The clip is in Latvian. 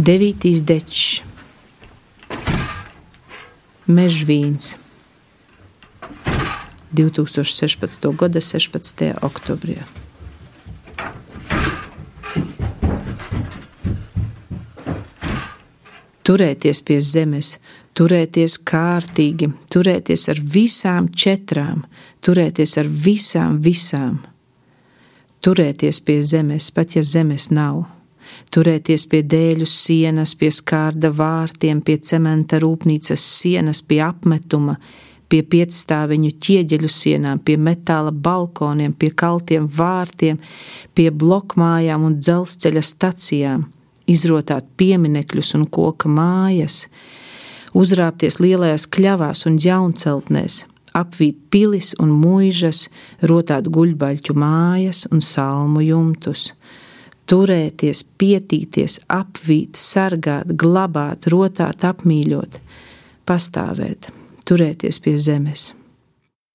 Devītīs dečs, Mežvīns, 2016. gada 16. oktobrī. Turēties pie zemes, turēties kārtīgi, turēties ar visām četrām, turēties ar visām, visām. Turēties pie zemes, pat ja zemes nav. Turēties pie dēļu sienas, pie skārda vārtiem, pie cementa rūpnīcas sienas, pie apmetuma, pie piecstāviņu ķieģeļu sienām, pie metāla balkoniem, pie kaltiem vārtiem, pie blokmājām un dzelzceļa stacijām, izrotāt pieminekļus un koka mājas, uzrāpties lielajās kļavās un jaunceltnēs, apvīt pilis un mūžas, rotāt guļbaļķu mājas un salmu jumtus. Turēties, pietīties, apvīt, sargāt, glabāt, rotāt, apmīļot, pastāvēt, turēties pie zemes.